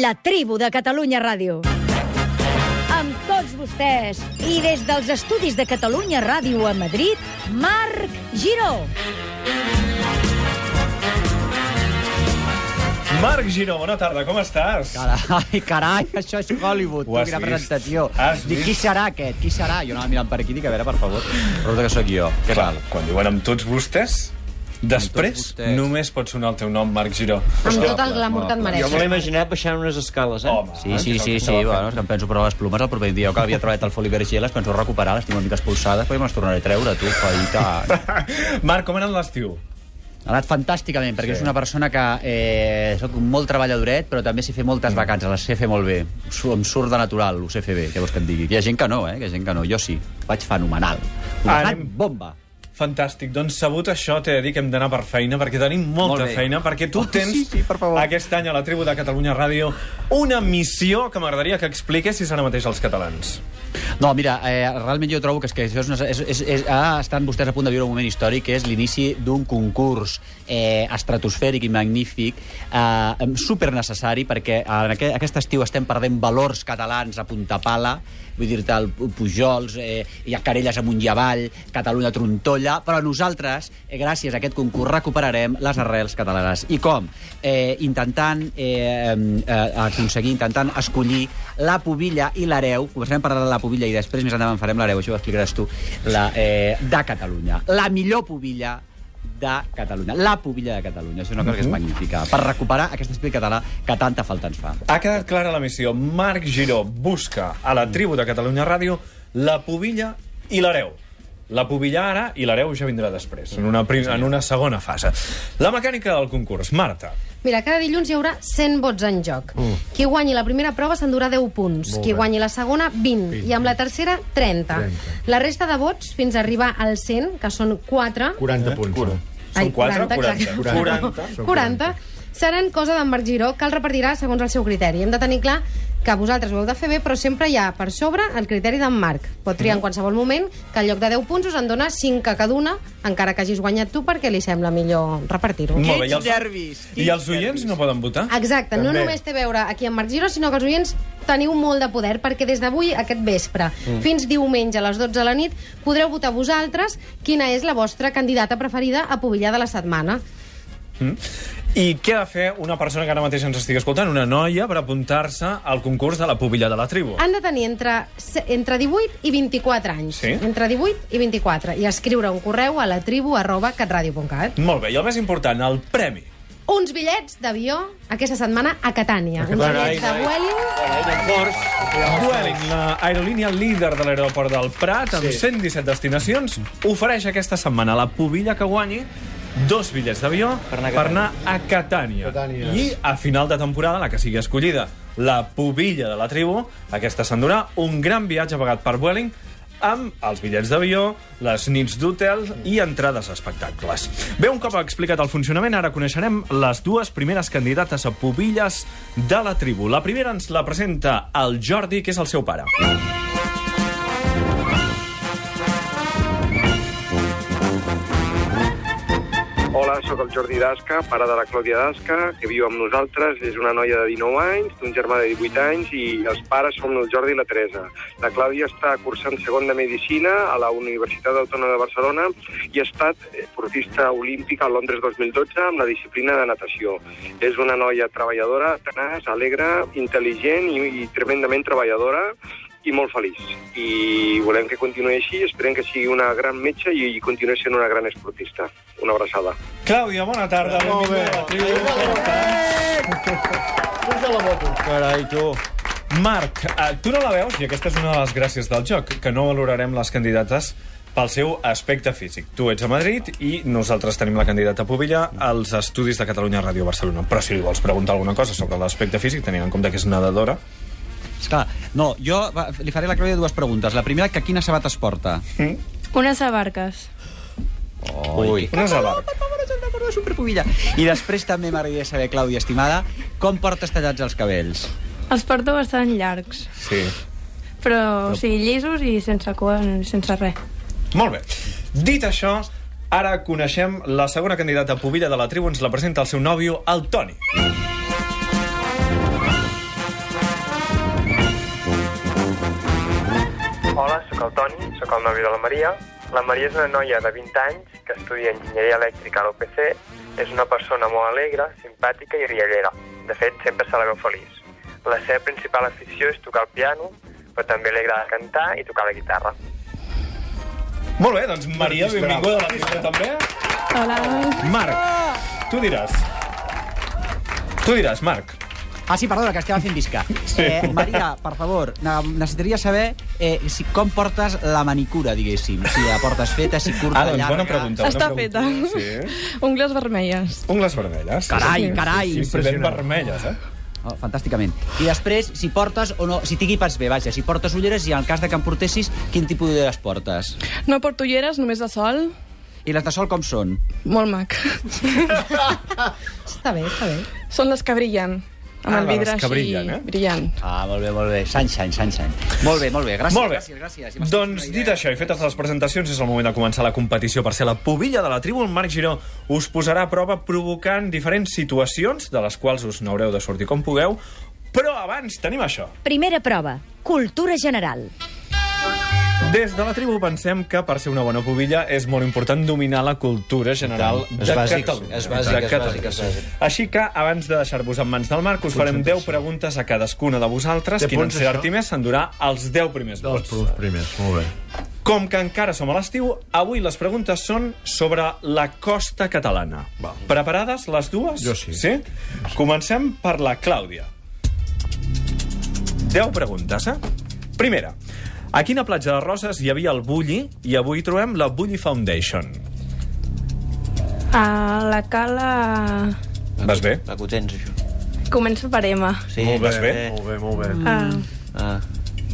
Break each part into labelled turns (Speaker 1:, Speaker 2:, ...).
Speaker 1: la tribu de Catalunya Ràdio. Amb tots vostès i des dels estudis de Catalunya Ràdio a Madrid, Marc Giró.
Speaker 2: Marc Giró, bona tarda, com estàs?
Speaker 3: Carai, carai, això és Hollywood.
Speaker 2: Ho has
Speaker 3: Quina
Speaker 2: vist?
Speaker 3: presentació.
Speaker 2: Has
Speaker 3: Dic,
Speaker 2: vist?
Speaker 3: qui serà aquest? Qui serà? Jo anava mirant per aquí, dic, a veure, per favor. Resulta que sóc jo. Què
Speaker 2: Clar,
Speaker 3: val?
Speaker 2: quan diuen amb tots vostès, després
Speaker 3: vostès.
Speaker 2: només pot sonar el teu nom, Marc Giró.
Speaker 4: Amb tot el glamour que et
Speaker 5: Jo
Speaker 4: mereixes.
Speaker 5: me l'he imaginat baixant unes escales, eh?
Speaker 2: Home,
Speaker 3: Sí, sí, sí, sí, bueno, és que em penso provar les plumes el proper dia. Jo que havia treballat al Foli Berger, les penso recuperar, les tinc una mica expulsades, però ja me les tornaré a treure, tu, tant.
Speaker 2: Marc, com ha anat l'estiu?
Speaker 3: Ha anat fantàsticament, perquè
Speaker 2: Sí.
Speaker 3: és una persona que eh, soc molt treballadoret, però també sé fer moltes vacances, les sé fer molt bé. Em surt de natural, ho sé fer bé, què vols que et digui? Hi ha gent que no, eh? Hi ha gent que no. Jo sí, vaig fenomenal. Una
Speaker 2: Anem.
Speaker 3: bomba.
Speaker 2: Fantàstic. Doncs sabut això, t'he de dir que hem d'anar per feina, perquè tenim molta
Speaker 3: Molt
Speaker 2: feina, perquè tu
Speaker 3: Oh,
Speaker 2: tens
Speaker 3: sí, sí, per favor.
Speaker 2: aquest any a la tribu de Catalunya Ràdio una missió que m'agradaria que expliquessis ara mateix als catalans.
Speaker 3: No, mira, eh, realment jo trobo que, és que això és, una, és, és, és ah, estan vostès a punt de viure un moment històric que és l'inici d'un concurs eh, estratosfèric i magnífic eh, super necessari perquè en aquest, aquest estiu estem perdent valors catalans a punta pala vull dir-te, el Pujols, eh, hi ha querelles amunt i avall, Catalunya trontolla, però nosaltres, eh, gràcies a aquest concurs, recuperarem les arrels catalanes. I com? Eh, intentant eh, eh, aconseguir, intentant escollir la pubilla i l'hereu, començarem a parlar de la pubilla i després més endavant farem l'hereu, això ho explicaràs tu, la, eh, de Catalunya. La millor pubilla de Catalunya. La pubilla de Catalunya. És una cosa que és magnífica. Per recuperar aquest esprit català que tanta falta ens fa.
Speaker 2: Ha quedat clara la missió. Marc Giró busca a la tribu de Catalunya Ràdio la pubilla i l'hereu. La pubilla ara i l'hereu ja vindrà després, en una, prim, en una segona fase. La mecànica del concurs. Marta.
Speaker 4: Mira, cada dilluns hi haurà 100 vots en joc. Qui guanyi la primera prova s'endurà 10 punts. Qui guanyi la segona, 20. I amb la tercera, 30. La resta de vots, fins a arribar al 100, que són 4...
Speaker 6: 40 punts. Cura.
Speaker 2: Són quatre?
Speaker 4: 40,
Speaker 2: 40. 40.
Speaker 4: exacte. 40. Seran cosa d'en Marc Giró, que el repartirà segons el seu criteri. Hem de tenir clar que vosaltres ho heu de fer bé, però sempre hi ha per sobre el criteri d'en Marc. Pot triar en qualsevol moment que en lloc de 10 punts us en dona 5 a cada una, encara que hagis guanyat tu perquè li sembla millor repartir-ho.
Speaker 2: Molt bé, i els,
Speaker 3: nervis!
Speaker 2: I els oients no poden votar?
Speaker 4: Exacte, no
Speaker 6: També.
Speaker 4: només té a veure aquí en Marc Giró, sinó que els oients teniu molt de poder, perquè des d'avui, aquest vespre, mm. fins diumenge a les 12 de la nit, podreu votar vosaltres quina és la vostra candidata preferida a Pobillà de la setmana.
Speaker 2: I què ha de fer una persona que ara mateix ens estigui escoltant, una noia, per apuntar-se al concurs de la pubilla de la tribu?
Speaker 4: Han de tenir entre, entre 18 i 24 anys.
Speaker 2: Sí?
Speaker 4: Entre 18 i 24. I escriure un correu a la tribu arroba catradio.cat.
Speaker 2: Molt bé, i el més important, el premi.
Speaker 4: Uns bitllets d'avió aquesta setmana a Catània. Uns bitllets de. Vueling.
Speaker 2: Vueling, la aerolínia líder de l'aeroport del Prat, amb 117 destinacions, ofereix aquesta setmana la pubilla que guanyi dos bitllets d'avió per,
Speaker 5: anar a
Speaker 2: per anar a Catània.
Speaker 6: Catània.
Speaker 2: I a final de temporada, la que sigui escollida, la pubilla de la tribu, aquesta s'endurà un gran viatge pagat per Vueling amb els bitllets d'avió, les nits d'hotel i entrades a espectacles. Bé, un cop explicat el funcionament, ara coneixerem les dues primeres candidates a pubilles de la tribu. La primera ens la presenta el Jordi, que és el seu pare.
Speaker 7: Hola, sóc el Jordi Dasca, pare de la Clàudia Dasca, que viu amb nosaltres. És una noia de 19 anys, d'un germà de 18 anys, i els pares som el Jordi i la Teresa. La Clàudia està cursant segon de Medicina a la Universitat Autònoma de Barcelona i ha estat esportista olímpica a Londres 2012 amb la disciplina de natació. És una noia treballadora, tenaç, alegre, intel·ligent i, i tremendament treballadora i molt feliç. I volem que continuï així, esperem que sigui una gran metge i, i continuï sent una gran esportista. Una abraçada.
Speaker 2: Clàudia, bona tarda.
Speaker 6: Molt bé.
Speaker 2: benvinguda a la tribu.
Speaker 6: Puja la moto.
Speaker 5: Carai, tu.
Speaker 2: Marc, eh, tu no la veus, i aquesta és una de les gràcies del joc, que no valorarem les candidates pel seu aspecte físic. Tu ets a Madrid i nosaltres tenim la candidata Pubilla als estudis de Catalunya Ràdio Barcelona. Però si li vols preguntar alguna cosa sobre l'aspecte físic, tenint en compte que és nedadora...
Speaker 3: Esclar, no, jo va, li faré la Clàudia dues preguntes. La primera, que quina sabata es porta?
Speaker 8: Unes abarques.
Speaker 3: Ui.
Speaker 2: Una sabat.
Speaker 3: Superpubilla. I després també m'agradaria saber, Clàudia, estimada, com portes tallats els cabells?
Speaker 8: Els porto bastant llargs,
Speaker 2: Sí.
Speaker 8: però, o sigui, llisos i sense cua, sense res.
Speaker 2: Molt bé. Dit això, ara coneixem la segona candidata a Pubilla de la tribu. Ens la presenta el seu nòvio, el Toni.
Speaker 9: Hola, sóc el Toni, sóc el nòvio de la Maria. La Maria és una noia de 20 anys que estudia enginyeria elèctrica a l'UPC. És una persona molt alegre, simpàtica i riallera. De fet, sempre se la veu feliç. La seva principal afició és tocar el piano, però també li agrada cantar i tocar la guitarra.
Speaker 2: Molt bé, doncs Maria, benvinguda a la tribu també.
Speaker 8: Hola.
Speaker 2: Marc, tu diràs. Tu diràs, Marc.
Speaker 3: Ah, sí, perdona, que estava fent visca.
Speaker 2: Sí.
Speaker 3: Eh, Maria, per favor, ne- necessitaria saber eh, si, com portes la manicura, diguéssim. Si la portes feta, si curta,
Speaker 2: Ah, doncs
Speaker 3: llarga...
Speaker 2: bona pregunta.
Speaker 8: Està
Speaker 2: bona
Speaker 8: feta.
Speaker 2: pregunta. Sí.
Speaker 8: Ungles vermelles.
Speaker 2: Ungles vermelles.
Speaker 3: Carai, carai.
Speaker 2: Sí, sí, ben vermelles, eh?
Speaker 3: Oh, fantàsticament. I després, si portes o no... Si t'hi equipes bé, vaja, si portes ulleres i en el cas de que en portessis, quin tipus d'ulleres portes?
Speaker 8: No porto ulleres, només de sol.
Speaker 3: I les de sol com són?
Speaker 8: Molt mac.
Speaker 4: Està bé, està bé.
Speaker 8: Són les que brillen. Amb
Speaker 2: Ah,
Speaker 8: el vidre
Speaker 2: que
Speaker 8: així
Speaker 2: brillen, eh?
Speaker 8: brillant.
Speaker 3: Ah, molt bé, molt bé. Sunshine, sunshine. Molt bé, molt bé. Gràcies,
Speaker 2: Molt bé.
Speaker 3: gràcies, gràcies. M'has
Speaker 2: Doncs dit això i fetes les presentacions, és el moment de començar la competició per ser la pubilla de la tribu. El Marc Giró us posarà a prova provocant diferents situacions, de les quals us n'haureu de sortir com pugueu, però abans tenim això.
Speaker 1: Primera prova. Cultura general.
Speaker 2: Des de la tribu pensem que per ser una bona pubilla és molt important dominar la cultura general de Catalunya.
Speaker 5: és bàsic, és bàsic, és bàsic.
Speaker 2: Així que, abans de deixar-vos en mans del Marc, us farem 10 preguntes a cadascuna de vosaltres.
Speaker 6: Té
Speaker 2: Qui
Speaker 6: punts,
Speaker 2: n'encerti
Speaker 6: això?
Speaker 2: més s'endurà els 10 primers vots.
Speaker 6: punts primers, molt bé.
Speaker 2: Com que encara som a l'estiu, avui les preguntes són sobre la costa catalana. Preparades les dues?
Speaker 6: Jo sí.
Speaker 2: Sí? Comencem per la Clàudia. 10 preguntes, eh? Primera. A quina platja de Roses hi havia el Bulli i avui trobem la Bulli Foundation?
Speaker 8: A la cala...
Speaker 2: Vas bé?
Speaker 5: La que ho tens, això.
Speaker 8: Comença per M.
Speaker 5: Sí,
Speaker 2: Molt bé. Vas bé?
Speaker 6: Molt bé, molt bé.
Speaker 8: Ah,
Speaker 5: Ah.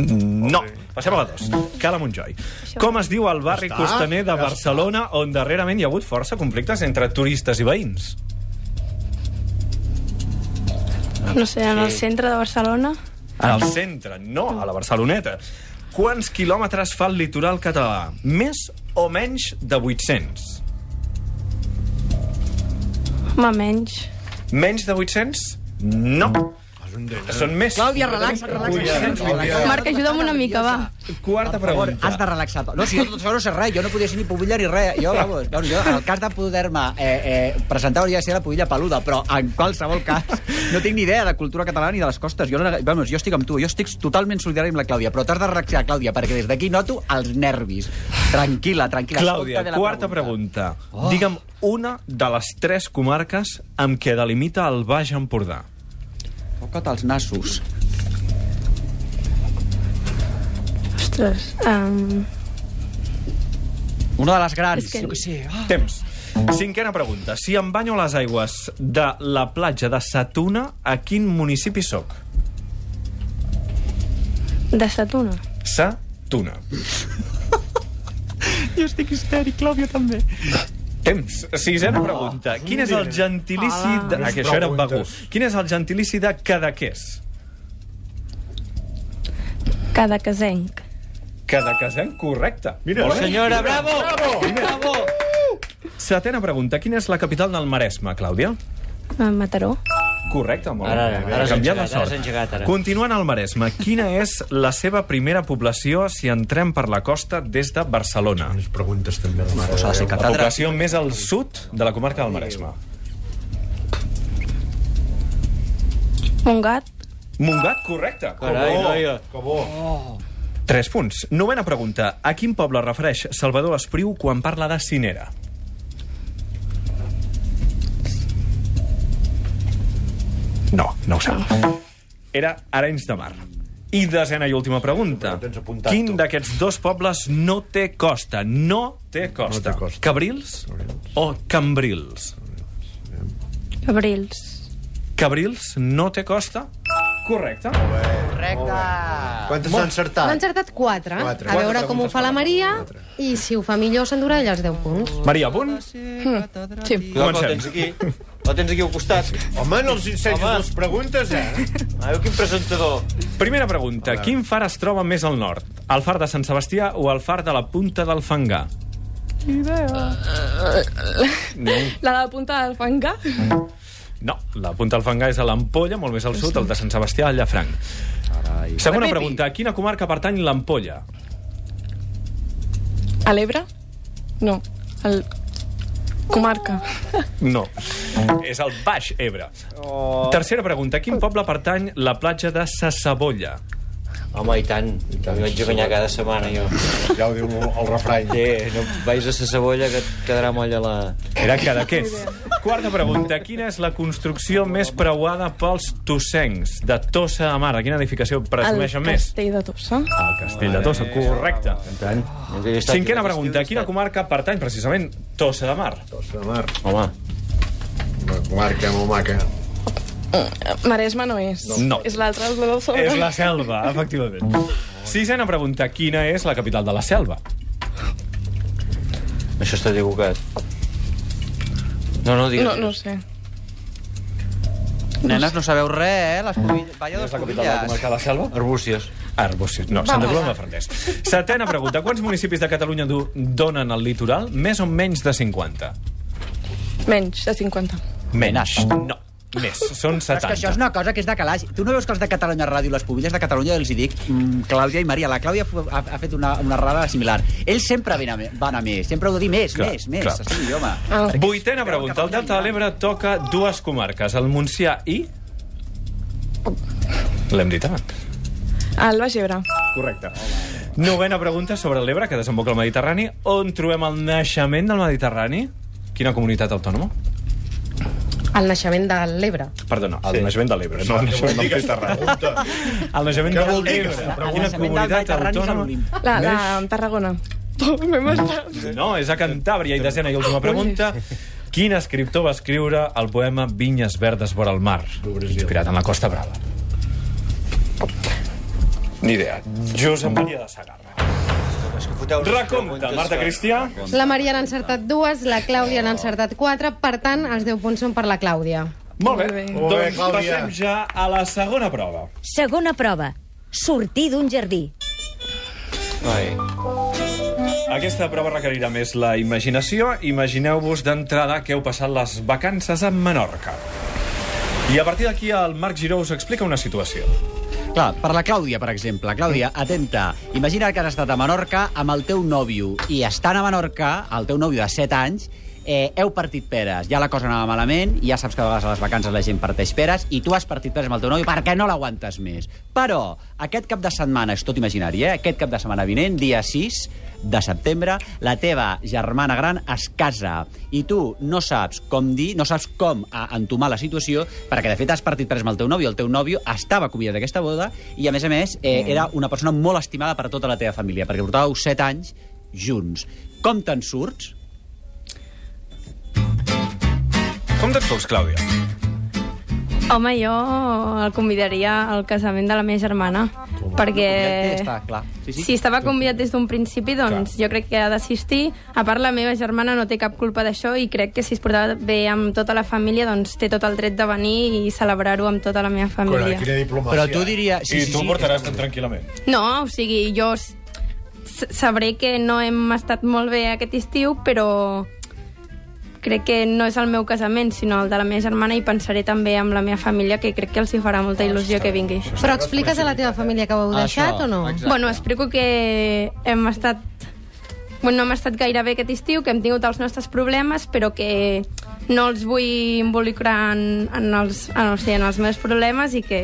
Speaker 2: No. Passem a la 2. Cala Montjoi. Com es diu el barri
Speaker 6: Ja està,
Speaker 2: costaner de
Speaker 6: ja
Speaker 2: Barcelona on darrerament hi ha hagut força conflictes entre turistes i veïns?
Speaker 8: no sé, en el centre de Barcelona.
Speaker 2: Al centre, no a la Barceloneta. Quants quilòmetres fa el litoral català? Més o menys de 800?
Speaker 8: Home, menys.
Speaker 2: Menys de 800? No.
Speaker 6: És un eh?
Speaker 2: Són més.
Speaker 3: Clàudia, relaxa, relaxa.
Speaker 2: 800.
Speaker 6: Clàudia.
Speaker 8: Marc, ajuda'm una mica, va.
Speaker 2: Quarta pregunta.
Speaker 3: has de relaxar. No, si jo tot això no sé res, jo no podia ser ni pubilla ni res. Jo, vamos, bueno, jo, el cas de poder-me eh, eh, presentar hauria de ser la pubilla peluda, però en qualsevol cas no tinc ni idea de cultura catalana ni de les costes. Jo, no, vamos, jo estic amb tu, jo estic totalment solidari amb la Clàudia, però t'has de relaxar, Clàudia, perquè des d'aquí noto els nervis. Tranquil·la, tranquil·la.
Speaker 2: Clàudia,
Speaker 3: bé la
Speaker 2: quarta pregunta.
Speaker 3: Oh.
Speaker 2: Digue'm una de les tres comarques amb què delimita el Baix Empordà.
Speaker 3: Toca't els nassos.
Speaker 8: Ostres. Um,
Speaker 3: Una de les grans,
Speaker 8: És que-
Speaker 3: jo què sé. Ah.
Speaker 2: Temps. Cinquena pregunta. Si em banyo a les aigües de la platja de Satuna, a quin municipi sóc?
Speaker 8: de Satuna.
Speaker 2: Satuna.
Speaker 3: Jo estic histèric, Clàudia, també.
Speaker 2: Temps. Sisena pregunta. Quin és el gentilici... De...
Speaker 6: Més
Speaker 2: Ah, que això era
Speaker 6: preguntes.
Speaker 2: Begur. Quin és el gentilici de Cadaqués?
Speaker 8: Cada casenc.
Speaker 2: Cadaquesenc, correcte.
Speaker 6: Mira,
Speaker 2: Molt bé.
Speaker 5: Senyora, bravo! Bravo!
Speaker 2: Setena pregunta. Quina és la capital del Maresme, Clàudia?
Speaker 8: Mataró.
Speaker 2: Correcte, molt
Speaker 5: Ara,
Speaker 2: bé.
Speaker 5: ara, ara
Speaker 2: canviat la
Speaker 5: engegat, ara has
Speaker 2: sort.
Speaker 5: engegat, ara.
Speaker 2: Continuant al Maresme, quina és la seva primera població si entrem per la costa des de Barcelona?
Speaker 6: Més preguntes també mare.
Speaker 3: S'ha de ser
Speaker 2: La població més al sud de la comarca del Maresme.
Speaker 8: Montgat.
Speaker 2: Montgat, correcte.
Speaker 5: Carai, noia.
Speaker 6: Que bo.
Speaker 2: Tres punts. Novena pregunta. A quin poble refereix Salvador Espriu quan parla de Cinera? No, no ho sap. Era Arenys de Mar. I desena i última pregunta.
Speaker 6: Apuntat,
Speaker 2: Quin d'aquests dos pobles no té costa? No té costa.
Speaker 6: No té costa.
Speaker 2: Cabrils o Cambrils?
Speaker 8: Cabrils.
Speaker 2: Cabrils no té costa? Correcte.
Speaker 3: Correcte.
Speaker 6: Quantes s'han
Speaker 4: N'ha
Speaker 6: encertat?
Speaker 4: encertat 4.
Speaker 6: Quatre.
Speaker 4: A veure com ho fa la Maria i si ho fa millor s'endurà ella els 10 punts.
Speaker 2: Maria, punt?
Speaker 8: Sí.
Speaker 5: Clar,
Speaker 2: Comencem.
Speaker 5: El tens aquí. Al costat.
Speaker 6: Home, no els ensenyis
Speaker 5: Home.
Speaker 6: les preguntes, eh?
Speaker 5: Ah, quin presentador.
Speaker 2: Primera pregunta. Quin far es troba més al nord? El far de Sant Sebastià o el far de la Punta del Fangar? No.
Speaker 8: La de la punta del fangar?
Speaker 2: No, la Punta del Fangar és a l'Ampolla, molt més al sud, el de Sant Sebastià, al Llafranc.
Speaker 3: Carai.
Speaker 2: Segona
Speaker 3: Repeti.
Speaker 2: pregunta. A quina comarca pertany l'Ampolla?
Speaker 8: A l'Ebre? No. El... Comarca.
Speaker 2: No. És el Baix Ebre. Oh. Tercera pregunta. A quin poble pertany la platja de Sasabolla?
Speaker 5: Home, i tant. M'hi vaig a banyar cada setmana, jo.
Speaker 6: Ja ho diu el refrany.
Speaker 5: Sí, no vais a sa cebolla que et quedarà molla la...
Speaker 2: Era Cadaqués. Quarta pregunta. Quina és la construcció més preuada pels tossencs de Tossa de Mar? A quina edificació presumeixen
Speaker 8: el
Speaker 2: més?
Speaker 8: castell de Tossa.
Speaker 2: El castell de Tossa, correcte.
Speaker 6: Tant.
Speaker 2: Cinquena pregunta. A quina comarca pertany precisament Tossa de Mar?
Speaker 6: Tossa de mar.
Speaker 5: Home,
Speaker 6: Una comarca molt maca.
Speaker 8: Maresme no és.
Speaker 2: No.
Speaker 8: És l'altre, el de sobre.
Speaker 2: És la selva, efectivament. Sisena pregunta. Quina és la capital de la selva?
Speaker 5: això està equivocat. No, no, digues.
Speaker 8: No, no ho sé.
Speaker 3: Nenes, no sabeu res, eh? Les cubilles. Vaya
Speaker 2: És
Speaker 3: dos
Speaker 2: la capital de la comarca de la selva?
Speaker 5: Arbúcies.
Speaker 2: Arbúcies. No, Santa Coloma de Farners. Setena pregunta. Quants municipis de Catalunya du- donen al litoral? Més o menys de 50?
Speaker 8: Menys de 50.
Speaker 2: Menys. No. Més. Són
Speaker 3: Però és que això és
Speaker 2: 70.
Speaker 3: una cosa que és de calaix. Tu no veus que els de Catalunya Ràdio, les pubilles de Catalunya, els hi dic, mm, Clàudia i Maria, la Clàudia ha, ha fet una, una errada similar. Ells sempre van a, van a més, sempre heu de dir més,
Speaker 2: Clar,
Speaker 3: més, més, és l'idioma.
Speaker 8: Ah.
Speaker 2: Vuitena pregunta. El Delta de l'Ebre toca dues comarques, el Montsià i... L'hem dit abans.
Speaker 8: El Baix Ebre.
Speaker 2: Correcte. Novena pregunta sobre l'Ebre, que desemboca al Mediterrani. On trobem el naixement del Mediterrani? Quina comunitat autònoma?
Speaker 4: El naixement de l'Ebre.
Speaker 2: Perdona, el naixement de l'Ebre, no el naixement del Mediterrani. El naixement de l'Ebre. Quina comunitat autònoma?
Speaker 8: La, la Tarragona.
Speaker 2: No, és a Cantàbria. I desena i última pregunta. Quin escriptor va escriure el poema Vinyes verdes vora el mar, inspirat en la Costa Brava? Ni idea. Josep Maria de Sagarra. Recompte, Marta Cristià.
Speaker 4: La Maria n'ha encertat dues, la Clàudia n'ha encertat quatre, per tant, els 10 punts són per la Clàudia.
Speaker 2: Molt bé.
Speaker 8: Molt bé.
Speaker 6: Molt bé,
Speaker 2: Doncs
Speaker 6: Clàudia.
Speaker 2: passem ja a la segona prova.
Speaker 1: Segona prova. Sortir d'un jardí.
Speaker 5: Ai.
Speaker 2: Aquesta prova requerirà més la imaginació. Imagineu-vos d'entrada que heu passat les vacances a Menorca. I a partir d'aquí el Marc Giró us explica una situació.
Speaker 3: Clar, per la Clàudia, per exemple. Clàudia, atenta. Imagina que has estat a Menorca amb el teu nòvio i estant a Menorca, el teu nòvio de 7 anys, eh, heu partit peres. Ja la cosa anava malament, ja saps que a vegades a les vacances la gent parteix peres, i tu has partit peres amb el teu nòvio perquè no l'aguantes més. Però aquest cap de setmana, és tot imaginari, eh? aquest cap de setmana vinent, dia 6 de setembre, la teva germana gran es casa i tu no saps com dir, no saps com a entomar la situació, perquè de fet has partit pres amb el teu nòvio, el teu nòvio estava convidat d'aquesta boda i a més a més eh, era una persona molt estimada per tota la teva família, perquè portàveu 7 anys junts. Com te'n surts?
Speaker 2: Com te'n surts, Clàudia?
Speaker 8: Home, jo el convidaria al casament de la meva germana. Perquè...
Speaker 3: Ja està, clar. Sí, sí.
Speaker 8: Si estava convidat des d'un principi, doncs jo crec que ha d'assistir. A part, la meva germana no té cap culpa d'això i crec que si es portava bé amb tota la família, doncs té tot el dret de venir i celebrar-ho amb tota la meva família.
Speaker 6: quina diplomàcia.
Speaker 3: Però tu diries...
Speaker 2: Sí, I tu ho portaràs tan tranquil·lament.
Speaker 8: No, o sigui, jo sabré que no hem estat molt bé aquest estiu, però crec que no és el meu casament, sinó el de la meva germana i pensaré també amb la meva família, que crec que els hi farà molta il·lusió que vingui.
Speaker 4: Però expliques a la teva família que ho heu deixat
Speaker 3: Això,
Speaker 4: o no?
Speaker 3: exacte.
Speaker 8: Bueno, explico que hem estat... Bueno, no hem estat gaire bé aquest estiu, que hem tingut els nostres problemes, però que no els vull involucrar en, en, els, en, o sigui, en els meus problemes i que,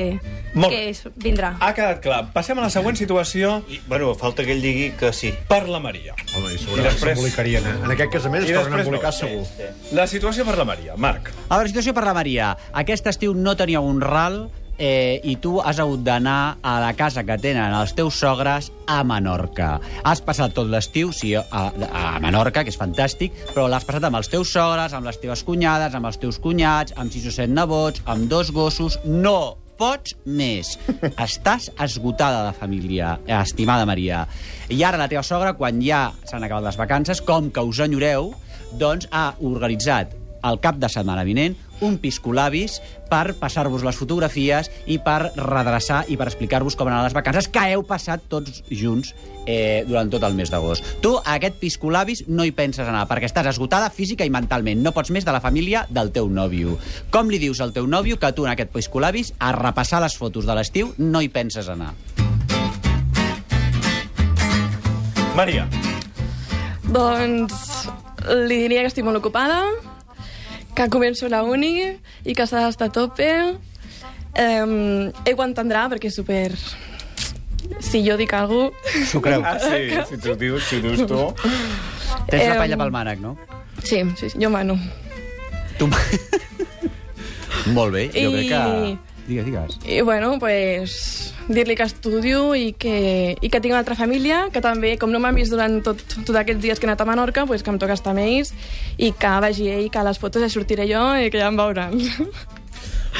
Speaker 2: Molt
Speaker 8: que és- vindrà.
Speaker 2: Ha quedat clar. Passem a la següent situació
Speaker 5: I, bueno, falta que ell digui que sí.
Speaker 2: per la Maria.
Speaker 6: Home, i
Speaker 2: I
Speaker 6: segurament
Speaker 2: després-
Speaker 6: s'embolicarien. eh? En aquest casament es tornen a embolicar
Speaker 2: no.
Speaker 6: segur.
Speaker 2: La situació per la Maria. Marc.
Speaker 3: A veure, situació per la Maria. Aquest estiu no tenia un ral eh, i tu has hagut d'anar a la casa que tenen els teus sogres a Menorca. Has passat tot l'estiu, sí, a, a Menorca, que és fantàstic, però l'has passat amb els teus sogres, amb les teves cunyades, amb els teus cunyats, amb sis o set nebots, amb dos gossos... No pots més. Estàs esgotada de família, estimada Maria. I ara la teva sogra, quan ja s'han acabat les vacances, com que us enyoreu, doncs ha organitzat el cap de setmana vinent un piscolabis per passar-vos les fotografies i per redreçar i per explicar-vos com han anat les vacances que heu passat tots junts eh, durant tot el mes d'agost. Tu a aquest piscolabis no hi penses anar perquè estàs esgotada física i mentalment. No pots més de la família del teu nòvio. Com li dius al teu nòvio que tu en aquest piscolabis a repassar les fotos de l'estiu no hi penses anar?
Speaker 2: Maria.
Speaker 10: Doncs li diria que estic molt ocupada, que començo la uni i que s'ha d'estar a tope. Um, ell ho entendrà perquè és super... Si jo dic alguna cosa...
Speaker 3: S'ho creu.
Speaker 2: Ah, sí, si tu dius, si dius tu...
Speaker 3: Tens la palla pel mànec, no?
Speaker 10: Sí, sí, sí, jo mano.
Speaker 3: Tu... Molt bé, jo
Speaker 10: I-
Speaker 3: crec que... Digues, digues.
Speaker 10: I bueno, pues, dir-li que estudio i que, i que tinc una altra família, que també, com no m'han vist durant tot, tots aquests dies que he anat a Menorca, pues, que em toca estar amb ells i que vagi ell, que a les fotos ja sortiré jo i que ja em veuran.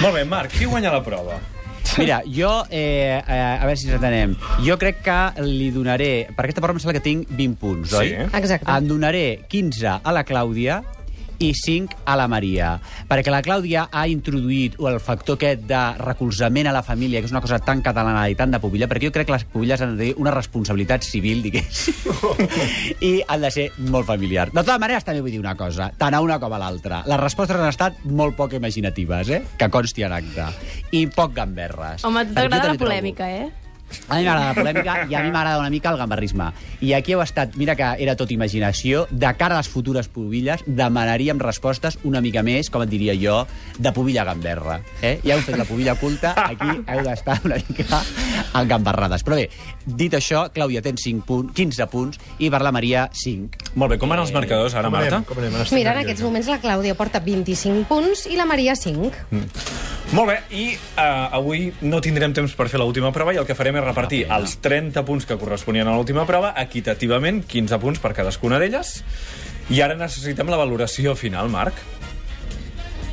Speaker 2: Molt bé, Marc, qui guanya la prova?
Speaker 3: Mira, jo, eh, eh, a veure si ens entenem, jo crec que li donaré, per aquesta prova em sembla que tinc 20 punts, oi?
Speaker 2: Sí.
Speaker 4: Exacte.
Speaker 3: En donaré 15 a la Clàudia i 5 a la Maria. Perquè la Clàudia ha introduït el factor aquest de recolzament a la família, que és una cosa tan catalana i tan de pubilla, perquè jo crec que les pubilles han de tenir una responsabilitat civil, diguéssim, i han de ser molt familiars. De totes maneres, també vull dir una cosa, tant a una com a l'altra. Les respostes han estat molt poc imaginatives, eh? que consti en acte. I poc gamberres.
Speaker 8: Home, t'agrada la
Speaker 3: també trobo-
Speaker 8: polèmica, eh?
Speaker 3: A mi m'agrada la polèmica i a mi m'agrada una mica el gamberrisme. I aquí heu estat, mira que era tot imaginació, de cara a les futures pubilles, demanaríem respostes una mica més, com et diria jo, de pubilla gamberra. Eh? Ja heu fet la pubilla culta, aquí heu d'estar una mica en gamberrades. Però bé, dit això, Clàudia tens 5 punts, 15 punts i per la Maria 5.
Speaker 2: Molt bé, com van els marcadors ara,
Speaker 6: Com
Speaker 2: Marta?
Speaker 6: anem? Com anem? Ara estic
Speaker 4: Mira, en aquests moments la Clàudia porta 25 punts i la Maria 5.
Speaker 2: Molt bé, i uh, avui no tindrem temps per fer l'última prova i el que farem és repartir els 30 punts que corresponien a l'última prova equitativament, 15 punts per cadascuna d'elles. I ara necessitem la valoració final, Marc.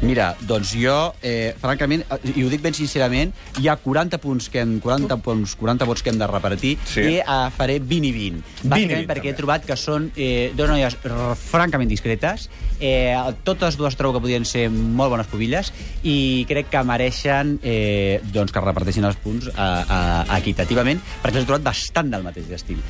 Speaker 3: Mira, doncs jo, eh, francament, eh, i ho dic ben sincerament, hi ha 40 punts que hem, 40 punts, 40 vots que hem de repartir
Speaker 2: Sí.
Speaker 3: i eh, faré 20 i 20.
Speaker 2: 20 i
Speaker 3: Bàsicament
Speaker 2: 20,
Speaker 3: perquè
Speaker 2: també.
Speaker 3: he trobat que són eh, dues noies francament discretes, eh, totes dues trobo que podien ser molt bones pubilles i crec que mereixen eh, doncs que reparteixin els punts eh, eh, equitativament perquè els he trobat bastant del mateix estil.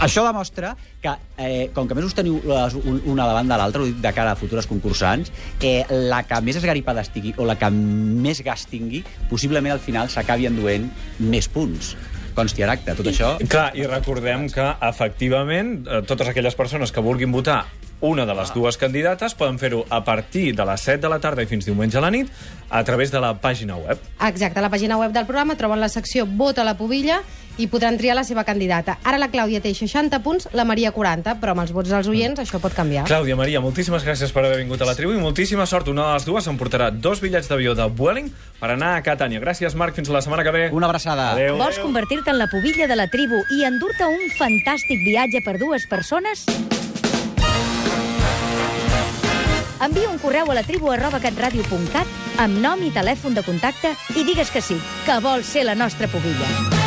Speaker 3: Això demostra que, eh, com que a més us teniu les, una davant de l'altra, de cara a futures concursants, eh, la que més esgaripada estigui o la que més gas tingui, possiblement al final s'acabi enduent més punts. Consti acte, tot això...
Speaker 2: Clar, i recordem que, efectivament, eh, totes aquelles persones que vulguin votar una de les dues candidates poden fer-ho a partir de les 7 de la tarda i fins diumenge a la nit a través de la pàgina web.
Speaker 4: Exacte, a la pàgina web del programa troben la secció Vota la pubilla i podran triar la seva candidata. Ara la Clàudia té 60 punts, la Maria 40, però amb els vots dels oients això pot canviar.
Speaker 2: Clàudia, Maria, moltíssimes gràcies per haver vingut a la tribu i moltíssima sort. Una de les dues s'emportarà dos bitllets d'avió de Vueling per anar a Catània. Gràcies, Marc. Fins la setmana que ve.
Speaker 3: Una abraçada.
Speaker 2: Adéu.
Speaker 1: Vols convertir-te en la pubilla de la tribu i endur-te un fantàstic viatge per dues persones? Envia un correu a la tribu arroba catradio.cat amb nom i telèfon de contacte i digues que sí, que vols ser la nostra pubilla.